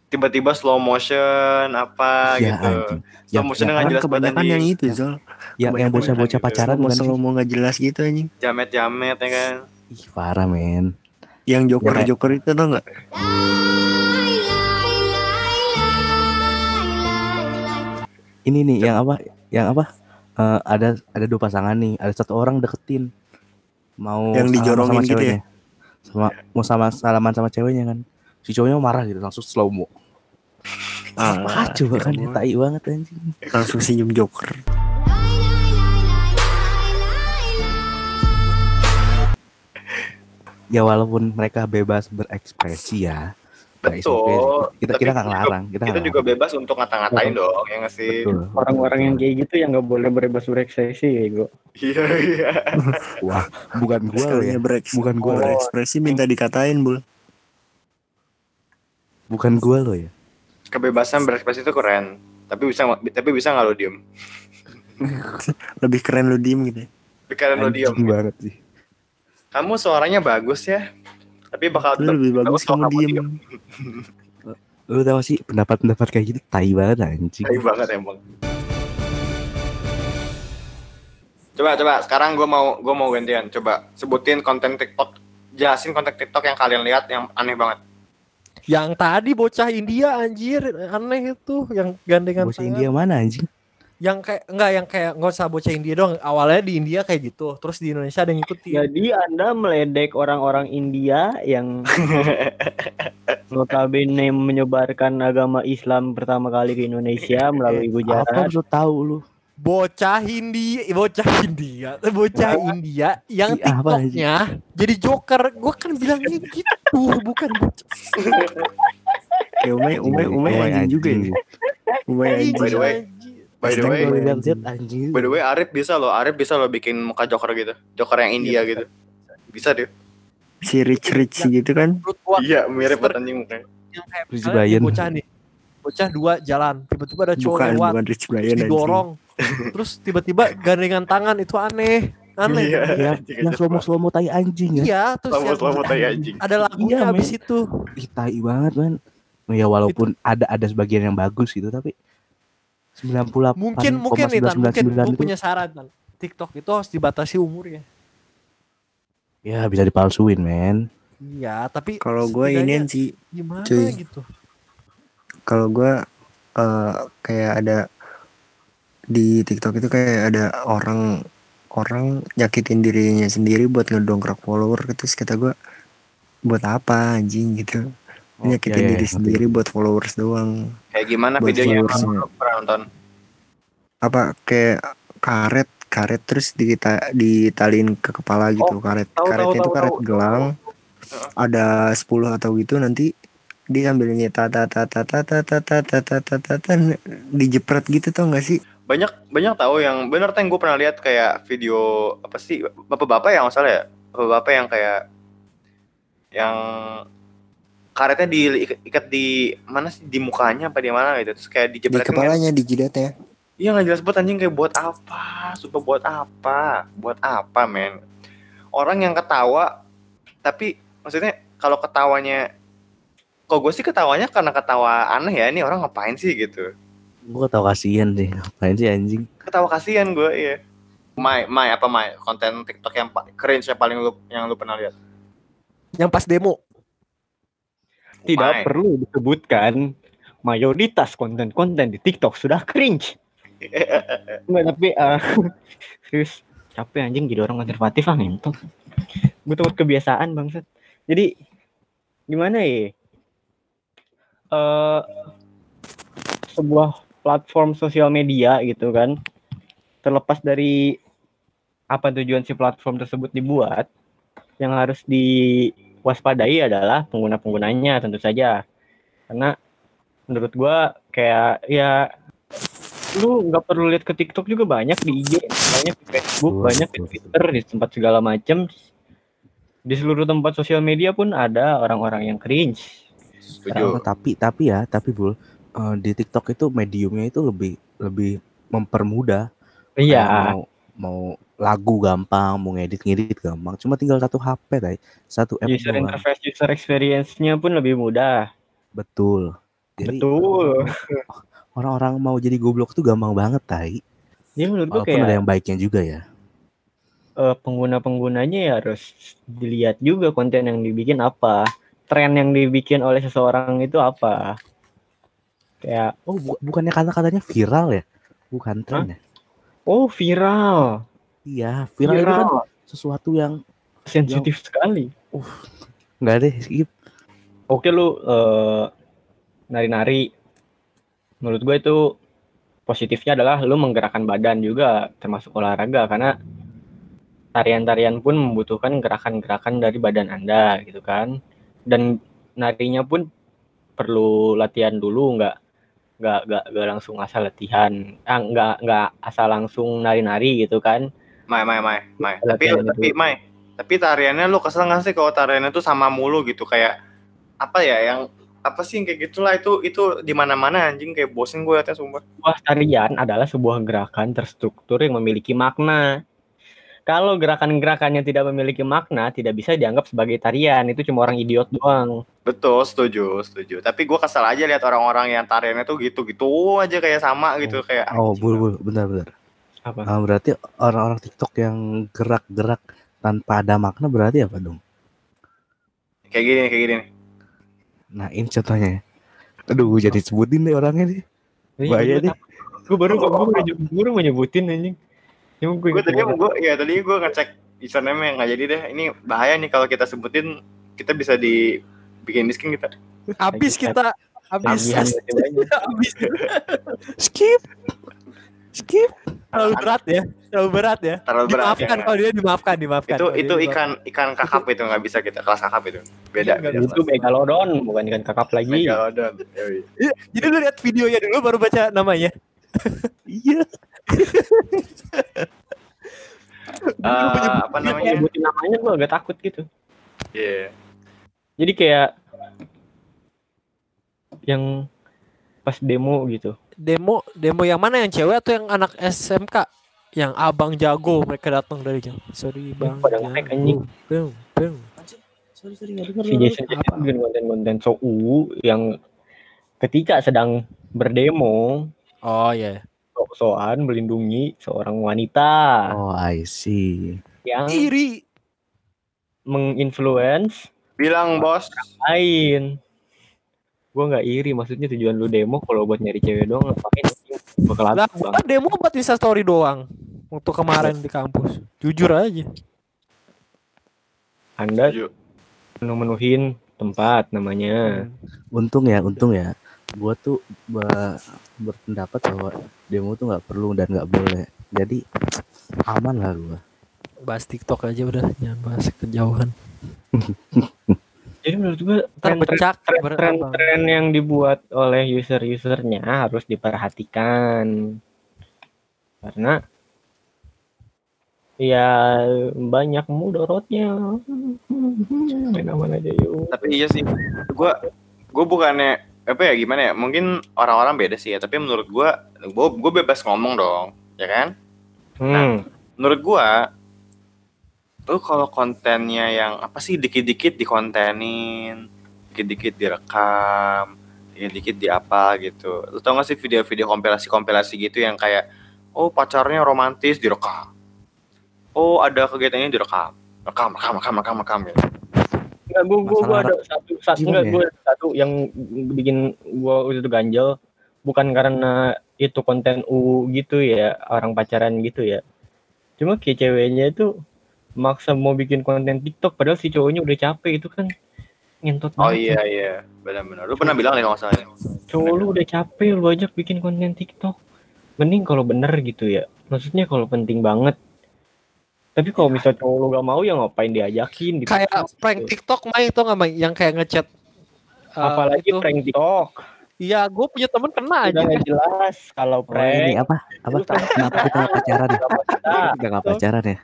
tiba-tiba slow motion apa Iya gitu anjing. slow Yang, motion Kan jelas kebanyakan yang itu Zol. yang, yang bocah-bocah gitu. pacaran Mau sih? ngomong nggak jelas gitu anjing. jamet-jamet ya kan Ih, parah men. Yang joker kayak- joker itu tau nggak? Ini nih yang apa? Yang apa? Eh, ada ada dua pasangan nih. Ada satu orang deketin. Mau Yang dijorongin sama gitu ya? Sama mau sama salaman sama ceweknya kan. Si cowoknya marah gitu langsung slow mo. Ah, Ah, coba kan coba. tai banget anjing. langsung senyum joker. Ya walaupun mereka bebas berekspresi ya. Betul Berekspresi. Kita Tapi kita nggak ngelarang. Kita, kita juga bebas untuk ngata-ngatain Betul. dong ya nggak sih Betul. Orang-orang yang kayak gitu yang nggak boleh bebas berekspresi ya gue. iya iya Wah, bukan gua loh ya. Bukan gua. berekspresi minta dikatain bul. Bukan gua loh ya. kebebasan berekspresi itu keren tapi bisa tapi bisa nggak lo diem Lebih keren lu diem gitu. ya. tapi keren lo diem banget sih. kamu suaranya bagus ya tapi bakal Lu lebih bagus kalau kamu diem. Lu tau sih pendapat-pendapat kayak gitu tai banget anjing. Tai banget emang coba coba sekarang gue mau gue mau gantian coba sebutin konten TikTok jelasin konten TikTok yang kalian lihat yang aneh banget Yang tadi bocah India anjir aneh itu yang gandengan Bocah tangan. India mana anjing? Yang kayak enggak yang kayak nggak usah bocah India dong. Awalnya di India kayak gitu, terus di Indonesia ada yang ngikutin. Jadi Anda meledek orang-orang India yang notabene menyebarkan agama Islam pertama kali ke Indonesia melalui Apa Gujarat. lu tahu lu? bocah India, bocah India, eh, bocah India yang apa TikToknya jadi joker. Gue kan bilangnya gitu, bukan bocah. Kayak Umay, Umay, Umay anjing juga ya. Umay By anjing. the way, by the way, Gua liat liat anjing. by the way Arif bisa loh, Arif bisa loh bikin muka joker gitu, joker yang India gitu, bisa deh. Si Rich Rich gitu kan. Iya mirip banget anjing mukanya. yang kayak Rich Brian. bocah nih, bocah dua jalan, tiba-tiba ada cowok Bukan, lewat, bukan Rich terus Brian didorong, terus tiba-tiba gandengan tangan itu aneh, aneh. Iya. Ya, Anjing, yang slow mo slow mo tai anjing ya. Iya, terus Selamat yang selamat tai anjing. ada lagunya Iya, abis itu. Ih, tai banget man. Ya walaupun ada ada sebagian yang bagus gitu tapi 98 Mungkin mungkin nih Tan, mungkin gue punya saran Tan. TikTok itu harus dibatasi umurnya. Ya bisa dipalsuin men. Iya, tapi Kalau gue ini sih, gimana cuy. gitu. kalau gue eh, kayak ada di TikTok itu kayak ada orang orang nyakitin dirinya sendiri buat ngedongkrak follower terus kata gue buat apa anjing gitu nyakitin oh, iya, diri iya. sendiri buat followers doang kayak gimana buat videonya pernah nonton apa kayak karet karet terus di kita ditaliin ke kepala gitu oh, karet tahu, karetnya tahu, itu tahu, karet tahu, gelang tahu. ada 10 atau gitu nanti dia sambil nyeta tata tata tata tata tata tata tata dijepret gitu tau gak sih banyak banyak tahu yang bener teh gue pernah lihat kayak video apa sih bapak-bapak yang salah ya bapak-bapak yang kayak yang karetnya diikat di mana sih di mukanya apa di mana gitu terus kayak di dijebretin kan. kepalanya di jidatnya Iya nggak jelas banget anjing kayak buat apa? Sumpah buat apa? Buat apa men? Orang yang ketawa tapi maksudnya kalau ketawanya kok gue sih ketawanya karena ketawa aneh ya ini orang ngapain sih gitu Gua tau kasihan sih. Ngapain sih anjing? ketawa kasihan gue iya Mai, Mai apa Mai konten TikTok yang cringe yang paling lu yang lu pernah lihat Yang pas demo. Tidak perlu disebutkan mayoritas konten-konten di TikTok sudah cringe. Enggak tapi eh, serius capek anjing jadi orang konservatif ah ngentot. Takut kebiasaan bangsat. Jadi gimana ya? Eh sebuah platform sosial media gitu kan. Terlepas dari apa tujuan si platform tersebut dibuat, yang harus di waspadai adalah pengguna-penggunanya tentu saja. Karena menurut gua kayak ya lu nggak perlu lihat ke TikTok juga banyak di IG, banyak di Facebook, banyak di Twitter, di tempat segala macam. Di seluruh tempat sosial media pun ada orang-orang yang cringe. Setuju. Tapi tapi ya tapi bul eh, di TikTok itu mediumnya itu lebih lebih mempermudah Iya, mau mau lagu gampang mau ngedit ngedit gampang cuma tinggal satu HP tay satu app user doang. interface, user experience-nya pun lebih mudah. betul jadi Betul. orang-orang mau jadi goblok tuh gampang banget tay Jadi menurut walaupun kayak ada yang baiknya juga ya eh, pengguna-penggunanya ya harus dilihat juga konten yang dibikin apa, tren yang dibikin oleh seseorang itu apa. Kayak oh bu- bukannya kata-katanya viral ya bukan tren ya oh viral, iya viral, itu kan sesuatu yang sensitif sekali. nggak deh skip. Oke lu eh, nari-nari, menurut gue itu positifnya adalah lu menggerakkan badan juga termasuk olahraga karena tarian-tarian pun membutuhkan gerakan-gerakan dari badan anda gitu kan. Dan narinya pun perlu latihan dulu nggak nggak nggak nggak langsung asal latihan ah, nggak nggak asal langsung nari-nari gitu kan Mai, mai, mai, mai. Tapi, Latihan tapi, mai. Tapi tariannya lu kesel nggak sih kalau tariannya tuh sama mulu gitu kayak apa ya yang apa sih yang kayak gitulah itu itu di mana-mana anjing kayak bosen gue liatnya sumpah. sebuah tarian adalah sebuah gerakan terstruktur yang memiliki makna. Kalau gerakan-gerakannya tidak memiliki makna, tidak bisa dianggap sebagai tarian. Itu cuma orang idiot doang. Betul, setuju, setuju. Tapi gue kesel aja lihat orang-orang yang tariannya tuh gitu-gitu aja kayak sama gitu kayak oh bul bul bentar Apa? Ah, berarti orang-orang TikTok yang gerak-gerak tanpa ada makna berarti apa dong Kayak gini, kayak gini. nah ini contohnya ya. aduh jadi sebutin deh orangnya nih bahaya deh Gue baru gue baru, gue baru mau nyebutin anjing. Cuma gue Gue tadi gue ya tadi gue ngecek username yang nggak jadi deh. Ini bahaya nih kalau kita sebutin kita bisa dibikin miskin kita. Habis kita habis habis skip skip terlalu berat ya terlalu berat ya Terlalu berat. dimaafkan ya. kalau dia dimaafkan dimaafkan itu itu ikan ikan kakap itu nggak bisa kita kelas kakap itu beda beda Itu megalodon, bukan ikan kakap lagi. Megalodon. Dimaafkan. jadi lu lihat videonya dulu baru baca namanya iya Eh, apa namanya nyebutin namanya gue agak takut gitu. Iya. Jadi kayak yang pas demo gitu. demo demo yang mana yang cewek atau yang anak SMK yang abang jago mereka datang dari jauh sorry bang Pada nge-hack, anjing. Bang, bang. sorry sorry Si Jason Jason bikin konten-konten so u yang ketika sedang berdemo oh ya sok-sokan melindungi seorang wanita. Oh I see. Yang iri. menginfluence Bilang bos. lain. Gue nggak iri, maksudnya tujuan lu demo kalau buat nyari cewek doang ngapain? Bakal lah habis gua kan demo buat Insta story doang waktu kemarin di kampus. Jujur aja. Anda menuhin tempat namanya. untung ya untung ya gua tuh be- berpendapat bahwa demo tuh nggak perlu dan nggak boleh. Jadi aman lah gua. Bahas TikTok aja udah jangan bahas kejauhan. Jadi menurut gue ntar pecak ber- apa. tren-tren yang dibuat oleh user-usernya harus diperhatikan. Karena ya banyak mudorotnya. Main aman aja yuk. Tapi iya sih. Gue gue bukannya apa ya gimana ya? Mungkin orang-orang beda sih ya. Tapi menurut gue, gue gue bebas ngomong dong, ya kan? hmm. menurut gua lu kalau kontennya yang apa sih dikit-dikit dikontenin dikit-dikit direkam dikit-dikit di apa gitu lu tau gak sih video-video kompilasi-kompilasi gitu yang kayak oh pacarnya romantis direkam oh ada kegiatannya direkam rekam rekam rekam rekam rekam gitu. Enggak, gua, gua, gua ada satu, satu enggak, ya? gua ada satu yang bikin gua waktu itu ganjel bukan karena itu konten U gitu ya, orang pacaran gitu ya. Cuma kayak ceweknya itu maksa mau bikin konten TikTok padahal si cowoknya udah capek itu kan ngentot oh banget. iya iya benar-benar lu pernah bilang nih kalau nggak salah Cowok lu udah capek lu ajak bikin konten TikTok. Mending kalau bener gitu ya. Maksudnya kalau penting banget Tapi kalau misalnya cowok lu gak mau ya ngapain diajakin gitu. Kayak prank TikTok main itu nggak main yang kayak ngechat. eh, Apalagi itu. prank TikTok. Iya, gue punya temen kena aja. Udah nggak jelas kalau Oh, ini prank. apa? Apa? Lu kan Kenapa kita nggak pacaran ya? kita. Nggak pacaran ya?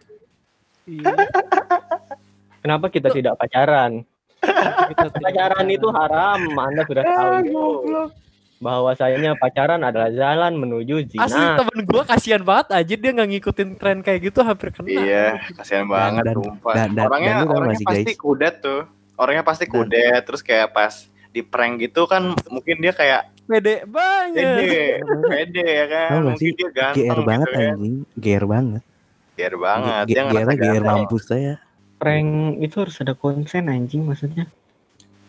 Iya, Kenapa kita tidak pacaran? kita tidak Pacaran itu haram. Anda sudah tahu itu. Bahwasanya pacaran adalah jalan menuju Asli zina. temen gue kasihan banget aja dia nggak ngikutin tren kayak gitu hampir kena. Iya, kasihan banget dan- sumpah. dan- dan- orangnya dan orangnya gak sih, pasti guys? kudet tuh. Orangnya pasti Dan- kudet terus kayak pas di prank gitu kan mungkin dia kayak Pede banget. pede, pede ya kan. Gak Mungkin dia ganteng GR banget gitu kan. anjing, GR banget. GR banget. G- Dia ngerasa GR ganteng. mampus saya. Prank itu harus ada konsen anjing maksudnya.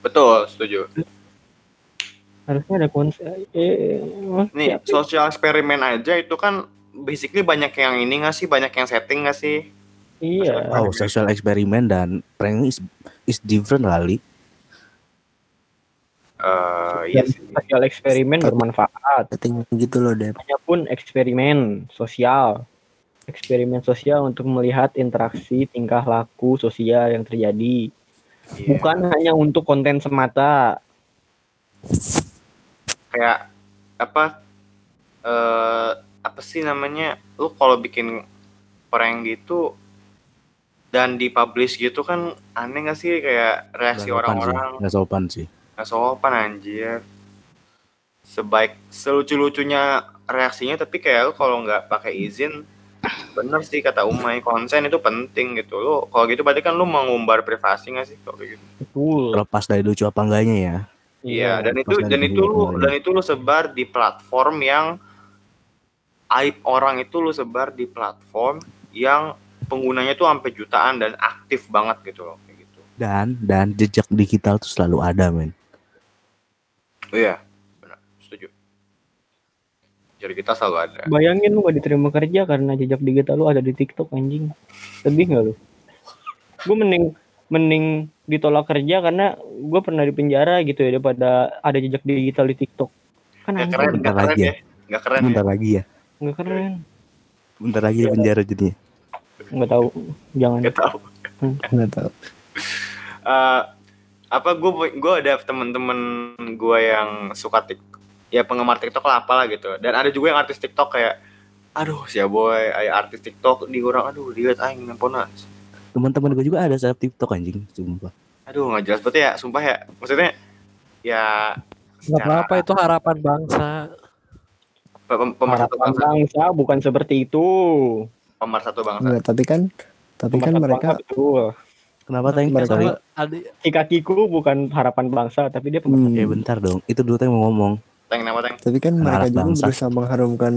Betul, setuju. Harusnya ada konsen. Eh, Nih, siapa? social eksperimen aja itu kan basically banyak yang ini nggak sih? Banyak yang setting nggak sih? Iya. Oh, social eksperimen dan prank is is different kali. Eh, iya sih. Sosial eksperimen bermanfaat. Setting gitu loh Dep. Hanya pun eksperimen sosial. Eksperimen sosial untuk melihat interaksi tingkah laku sosial yang terjadi. Iya. Bukan hanya untuk konten semata. Kayak apa eh apa sih namanya lu kalau bikin prank gitu dan dipublish gitu kan aneh gak sih? Kayak reaksi Nggak orang-orang. Nggak sopan sih. nggak sopan anjir. Sebaik selucu-lucunya reaksinya tapi kayak lu kalau nggak pakai izin bener sih kata Umay konsen itu penting gitu. Lu kalau gitu berarti kan lu mengumbar privasi gak sih? Kalau kayak gitu. Betul. Terlepas dari lucu apa enggaknya ya. Iya, dan itu dan itu lu dan itu lu sebar di platform yang aib orang itu lu sebar di platform yang penggunanya tuh sampai jutaan dan aktif banget gitu loh kayak gitu. Dan dan jejak digital tuh selalu ada, men. Oh iya, benar, setuju. Jadi kita selalu ada. Bayangin lu gak diterima kerja karena jejak digital lu ada di TikTok anjing. Sedih gak lu? Gue mending mending ditolak kerja karena gue pernah di penjara gitu ya daripada ada jejak digital di TikTok. Kan Gak keren, bentar gak keren lagi ya. Gak keren ya. Bentar lagi ya. nggak keren. Bentar lagi di penjara jadinya. Nggak tahu, jangan. Gak tahu. Nggak tahu. Eh, apa gue gue ada temen-temen gue yang suka TikTok ya penggemar TikTok lah apalah gitu dan ada juga yang artis TikTok kayak aduh si boy ay artis TikTok di orang aduh lihat aing nampona Teman-teman gue juga ada saat TikTok anjing, sumpah. aduh nggak jelas betul ya sumpah ya maksudnya ya Gak apa-apa itu harapan bangsa. pe- pem- pemersatu Harapan bangsa bangsa bukan seperti itu. pemersatu bangsa Enggak, tapi kan tapi kan mereka betul. Kenapa tadi? Mereka- Si kakiku bukan harapan bangsa, tapi dia pemersatu. hmm, Ya bentar dong. Itu dulu yang mau ngomong. tank nama tank tapi kan mereka juga bangsa. berusaha mengharumkan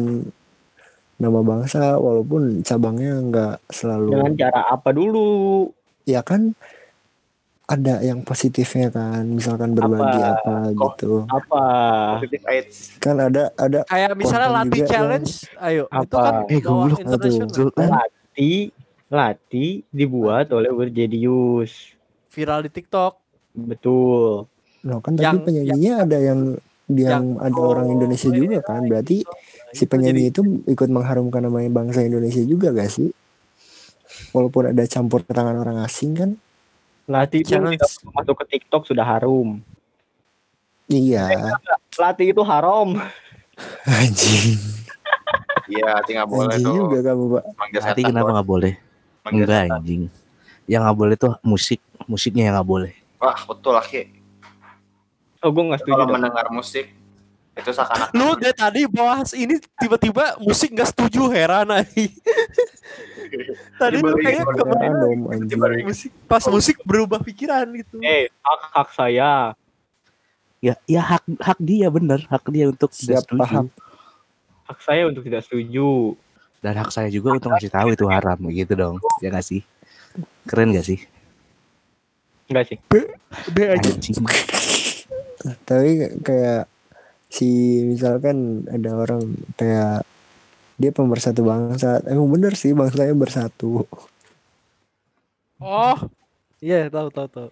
nama bangsa walaupun cabangnya nggak selalu Dengan cara apa dulu? ya kan ada yang positifnya kan misalkan berbagi Apa? apa, gitu Apa? positif AIDS kan ada ada kayak misalnya latih juga challenge, ayo itu Apa? kan Eh, goblok. internasional. Sultan. Lati, Lati dibuat oleh Urjedius. viral di TikTok. Betul. loh kan tapi Yang- penyanyinya ada yang yang ada orang Indonesia Oh, juga iya, kan iya, berarti itu. si penyanyi itu ikut mengharumkan namanya bangsa Indonesia juga gak sih walaupun ada campur tangan orang asing kan Lati itu masuk ke TikTok sudah harum. iya Lati itu haram. anjing iya tinggal boleh anjing tuh juga kamu pak setan kenapa nggak boleh? Enggak anjing. Yang nggak boleh tuh musik, musiknya yang nggak boleh. wah betul lah Ki. Oh, gue nggak setuju. kalau dong. mendengar musik itu seakan-akan Lu dari tadi bahas ini tiba-tiba musik nggak setuju heran aja. tadi tuh Dibalik kayak kemarin musik pas musik berubah pikiran gitu. Eh, hak hak saya. Ya, ya hak hak dia bener, hak dia untuk tidak Siap, setuju. paham. Hak saya untuk tidak setuju. Dan hak saya juga untuk ngasih tahu itu haram, gitu dong. Ya nggak sih? Keren gak sih? Enggak sih. B aja. Tapi kayak si misalkan ada orang kayak dia pemersatu bangsa emang bener sih bangsanya bersatu Oh. Iya, tahu tahu tahu.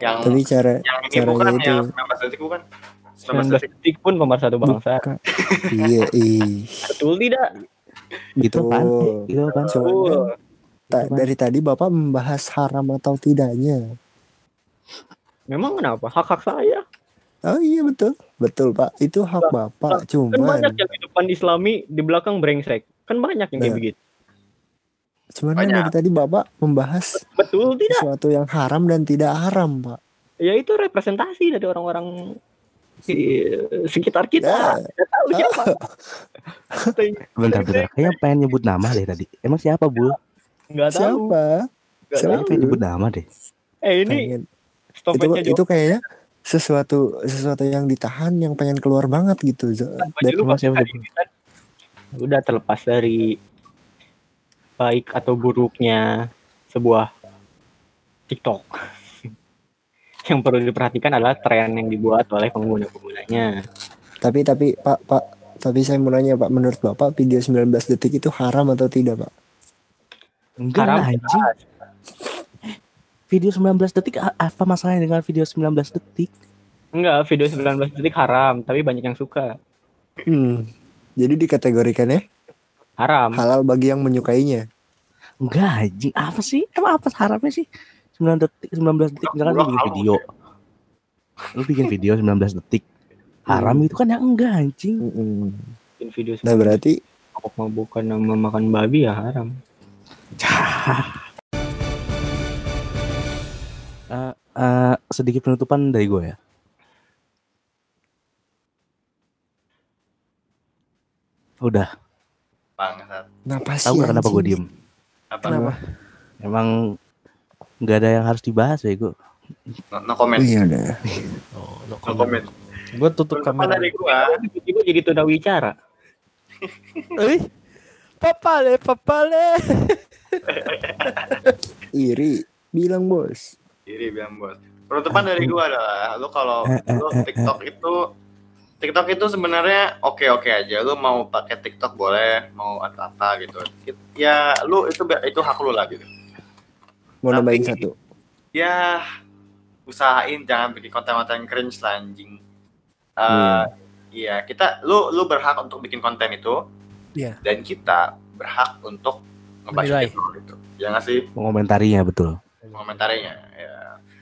yang tapi cara yang ini caranya bukan itu yang 19 detik bukan 19 19 detik pun pemersatu bangsa. Bukan. iya ih Betul tidak? Itu kan? Betul. Itu kan? Ta- kan. dari tadi Bapak membahas haram atau tidaknya. Memang kenapa? Hak-hak saya. Oh iya betul. Betul Pak. Itu hak Bapak. Kan banyak Cuman yang di depan islami, di belakang brengsek. Kan banyak yang kayak Nah. begitu. cuman kan Banyak. dari tadi Bapak membahas Betul tidak? sesuatu yang haram dan tidak haram, Pak. Ya itu representasi dari orang-orang di sekitar kita. Ya. Tidak tahu siapa. Bentar, bentar. Kayaknya pengen nyebut nama deh tadi. Emang siapa, Bu? Enggak tahu. Siapa? Nggak Siapa? tahu. Pengen nyebut nama deh. Eh ini Pengen. Itu itu kayaknya sesuatu sesuatu yang ditahan yang pengen keluar banget gitu. Z- dari- ini kan udah terlepas dari baik atau buruknya sebuah TikTok. yang perlu diperhatikan adalah tren yang dibuat oleh pengguna-penggunanya. Tapi tapi Pak Pak tapi saya mau nanya Pak, menurut Bapak video 19 detik itu haram atau tidak, Pak? Enggak Haram anjing. Video 19 detik apa masalahnya dengan video 19 detik? Enggak, video 19 detik haram, tapi banyak yang suka. Hmm. Jadi dikategorikannya Haram. halal bagi yang menyukainya. Enggak anjing, apa sih? Emang apa haramnya sih? 9 detik, 19 detik misalkan lu bikin video. Lu bikin video 19 detik. Haram itu kan yang enggak anjing. Mm-mm. Bikin video Nah berarti mabuk-mabukan sama makan babi ya haram. Eh, eh, sedikit penutupan dari gue ya. Udah, Bangsat. kenapa sih? tahu kenapa gue diem? Apa? Kenapa? Emang nggak ada yang harus dibahas ya gue. No, no comment. Iya dah. Oh, no No comment. comment. Gue tutup kamera. dari gua. Tiba-tiba jadi tuna wicara. Eh, papale, papale. Iri bilang bos. Iri bilang bos. Penutupan dari gua adalah lu kalau lu TikTok itu TikTok itu sebenarnya oke-oke aja. Lu mau pakai TikTok boleh, mau atau apa gitu. It- Ya lu itu itu hak lu lah gitu. Mau nambahin satu. Ya usahain jangan bikin konten-konten cringe lah anjing. Eh, Iya. Iya, kita lu lu berhak untuk bikin konten itu. Iya. Dan kita berhak untuk ngebaca itu gitu. Ya nggak sih Mengomentarinya betul. komentarinya. Ya.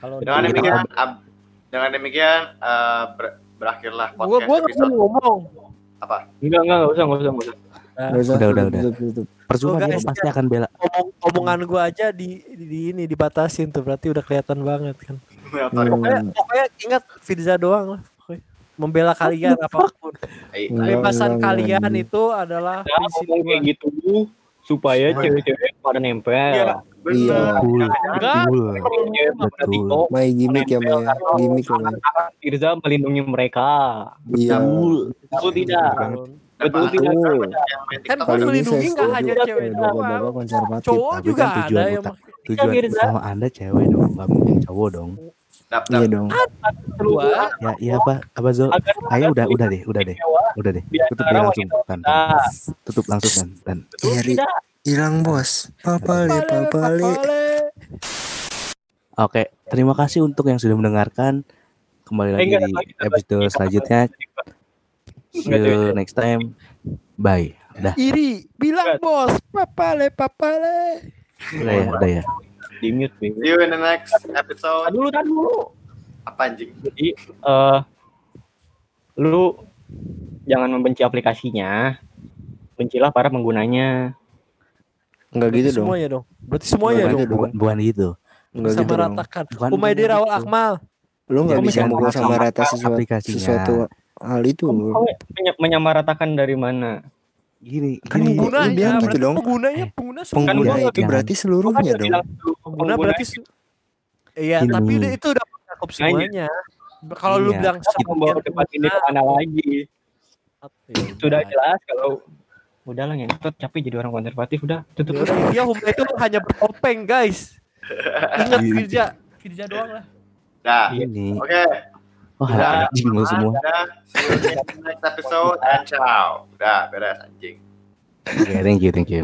Kalau Dengan demikian, ab- dengan demikian eh, ber- berakhirlah gua podcast gua nggak episode mau ngomong. Enggak, enggak, enggak usah, enggak usah, enggak usah. Usah, Udah, udah, udah. tutup. Percuma Oh, dia guys, pasti akan bela. Omong, omongan gua aja di, di, di ini dibatasin tuh berarti udah kelihatan banget kan. Pokoknya, Hmm. pokoknya ingat Firza doang lah. pokoknya. Membela kalian apa pun. Kebebasan kalian enggak. itu adalah Ya, ngomong kayak gua. gitu supaya cewek-cewek pada nempel. Iya, bener. Iya. Betul. Enggak. Betul. Cewek pada Betul. TikTok, Mai gimmick ya Mai. ya. Gimmick ya. Firza melindungi mereka. Iya. Betul tidak? Betul Betul. tidak? Main Kan melindungi saya nggak setuju. hanya cewek Bapak-bapak doang. konservatif. Cowok Tapi juga kan tujuan ada yang Tujuan utama anda cewek dong, nggak mungkin cowok dong. dap, Iya dong. Ya, iya apa, apa Zul? Agar Ayo udah, udah deh, udah deh, udah deh. Tutup langsung. Nah, Tutup langsung dan, dan. tidak? Hilang bos. Papale, papale. Oke, terima kasih untuk yang sudah mendengarkan. Kembali Eh, lagi di episode selanjutnya. See you next time. Bye. Dah, iri bilang bos papale papale. udah ya, udah ya. Di mute. See you in the next episode. Dulu, tahan dulu. Apa anjing? Jadi, eh lu jangan membenci aplikasinya. Bencilah para penggunanya. Enggak gitu dong. Semuanya dong. Berarti semuanya Enggak dong. gitu. Bukan, bukan gitu. Enggak Sama gitu dong. ratakan. Bukan Umaidir bukan awal gitu. akmal. Lu nggak Ya, bisa bukan mukul sama sama rata sesuatu, sesuatu hal itu. Kamu kamu menya- menyamaratakan dari mana? Gini, Kan gini. lu Penggunanya. bilang gitu berarti dong. Penggunanya Eh, pengguna Kan Pengguna gua itu berarti seluruhnya Kan dong. pengguna berarti Iya, tapi udah- itu udah mencakup semuanya. Kalau lu Iya. bilang membawa debat ini ke mana lagi? Ya Sudah udah. jelas kalau udahlah ngentot capek jadi orang konservatif udah tutup. Ya udah, Iya, Humba itu hanya bertopeng, guys. Ingat Iya. Firja, Firja doang lah. Dah. Ini. Oke. Wah, Udah. anjing lu semua. Next episode and ciao. Udah, beres anjing. Oke, thank you, thank you.